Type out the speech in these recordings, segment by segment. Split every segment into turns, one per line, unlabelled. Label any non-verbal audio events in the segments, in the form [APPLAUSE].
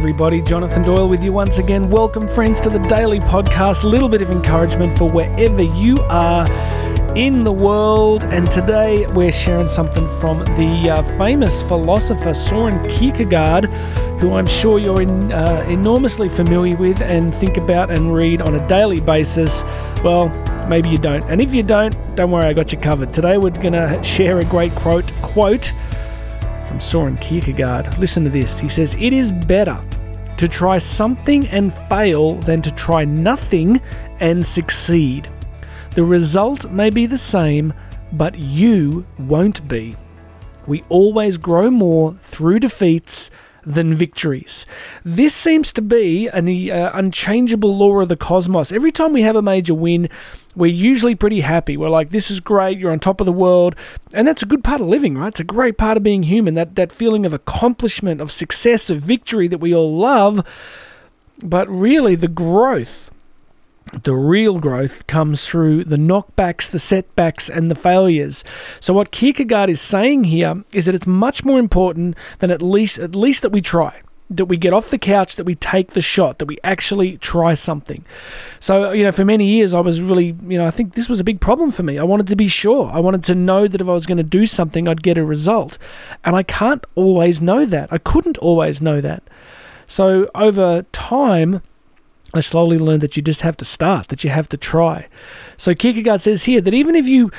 everybody. Jonathan Doyle with you once again. Welcome, friends, to the daily podcast. A little bit of encouragement for wherever you are in the world. And today we're sharing something from the uh, famous philosopher Soren Kierkegaard, who I'm sure you're in, uh, enormously familiar with and think about and read on a daily basis. Well, maybe you don't. And if you don't, don't worry, I got you covered. Today we're going to share a great quote. Quote from Soren Kierkegaard. Listen to this. He says, It is better to try something and fail than to try nothing and succeed. The result may be the same, but you won't be. We always grow more through defeats than victories. This seems to be an uh, unchangeable law of the cosmos. Every time we have a major win, we're usually pretty happy. We're like, this is great, you're on top of the world. And that's a good part of living, right? It's a great part of being human, that, that feeling of accomplishment, of success, of victory that we all love. But really, the growth the real growth comes through the knockbacks, the setbacks, and the failures. So what Kierkegaard is saying here is that it's much more important than at least at least that we try. That we get off the couch, that we take the shot, that we actually try something. So, you know, for many years, I was really, you know, I think this was a big problem for me. I wanted to be sure. I wanted to know that if I was going to do something, I'd get a result. And I can't always know that. I couldn't always know that. So, over time, I slowly learned that you just have to start, that you have to try. So Kierkegaard says here that even if you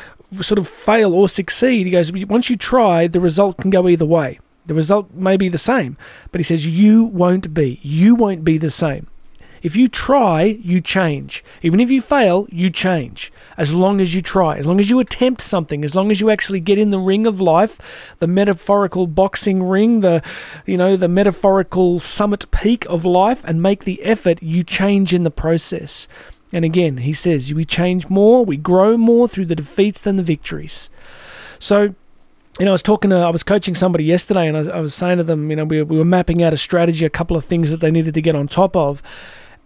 sort of fail or succeed, he goes, once you try, the result can go either way. The result may be the same, but he says you won't be. You won't be the same. If you try, you change. Even if you fail, you change. As long as you try, as long as you attempt something, as long as you actually get in the ring of life, the metaphorical boxing ring, the you know, the metaphorical summit peak of life and make the effort, you change in the process. And again, he says, we change more, we grow more through the defeats than the victories. So you know, I was talking to, I was coaching somebody yesterday, and I was, I was saying to them, you know, we, we were mapping out a strategy, a couple of things that they needed to get on top of.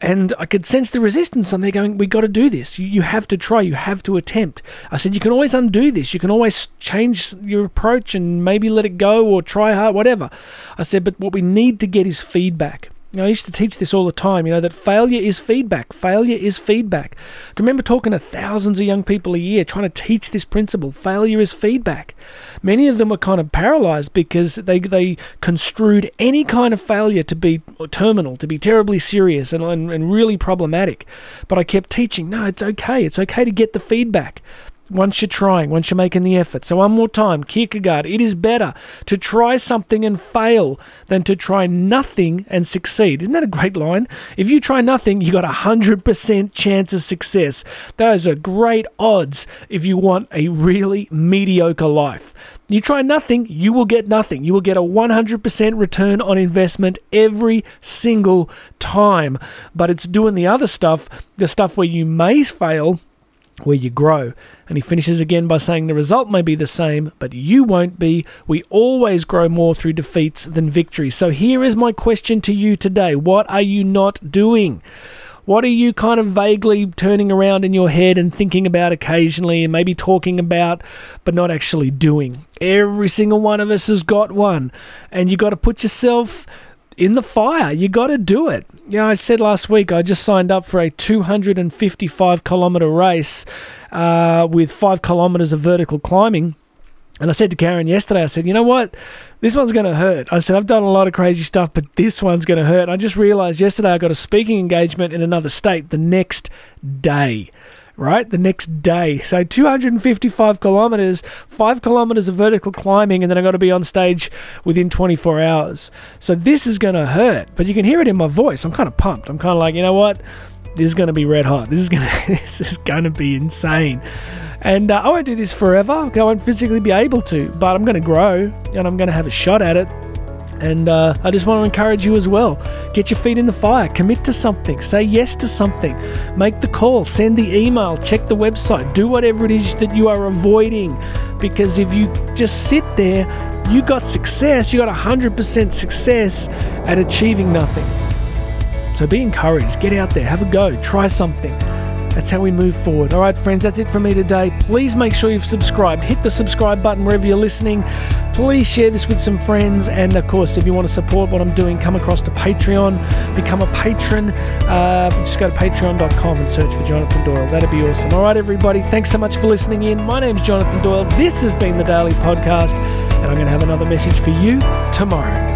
And I could sense the resistance, and they're going, We got to do this. You, you have to try. You have to attempt. I said, You can always undo this. You can always change your approach and maybe let it go or try hard, whatever. I said, But what we need to get is feedback. You know, I used to teach this all the time, you know, that failure is feedback. Failure is feedback. I remember talking to thousands of young people a year trying to teach this principle. Failure is feedback. Many of them were kind of paralyzed because they, they construed any kind of failure to be terminal, to be terribly serious and, and, and really problematic. But I kept teaching, no, it's okay. It's okay to get the feedback once you're trying, once you're making the effort. So, one more time, Kierkegaard, it is better to try something and fail than to try nothing and succeed. Isn't that a great line? If you try nothing, you got a 100% chance of success. Those are great odds if you want a really mediocre life. You try nothing, you will get nothing. You will get a 100% return on investment every single time. But it's doing the other stuff, the stuff where you may fail where you grow. And he finishes again by saying the result may be the same, but you won't be. We always grow more through defeats than victories. So here is my question to you today What are you not doing? What are you kind of vaguely turning around in your head and thinking about occasionally and maybe talking about, but not actually doing? Every single one of us has got one. And you've got to put yourself in the fire. You got to do it. You know, I said last week I just signed up for a 255 kilometer race uh, with five kilometers of vertical climbing. And I said to Karen yesterday, I said, you know what? This one's going to hurt. I said, I've done a lot of crazy stuff, but this one's going to hurt. And I just realized yesterday I got a speaking engagement in another state the next day right? The next day. So 255 kilometers, five kilometers of vertical climbing, and then I got to be on stage within 24 hours. So this is going to hurt, but you can hear it in my voice. I'm kind of pumped. I'm kind of like, you know what? This is going to be red hot. This is going [LAUGHS] to this is going to be insane. And uh, I won't do this forever. I won't physically be able to, but I'm going to grow and I'm going to have a shot at it. And uh, I just want to encourage you as well. Get your feet in the fire, commit to something, say yes to something, make the call, send the email, check the website, do whatever it is that you are avoiding. Because if you just sit there, you got success, you got 100% success at achieving nothing. So be encouraged, get out there, have a go, try something. That's how we move forward. All right, friends, that's it for me today. Please make sure you've subscribed. Hit the subscribe button wherever you're listening. Please share this with some friends. And of course, if you want to support what I'm doing, come across to Patreon, become a patron. Uh, just go to patreon.com and search for Jonathan Doyle. That'd be awesome. All right, everybody, thanks so much for listening in. My name's Jonathan Doyle. This has been the Daily Podcast, and I'm going to have another message for you tomorrow.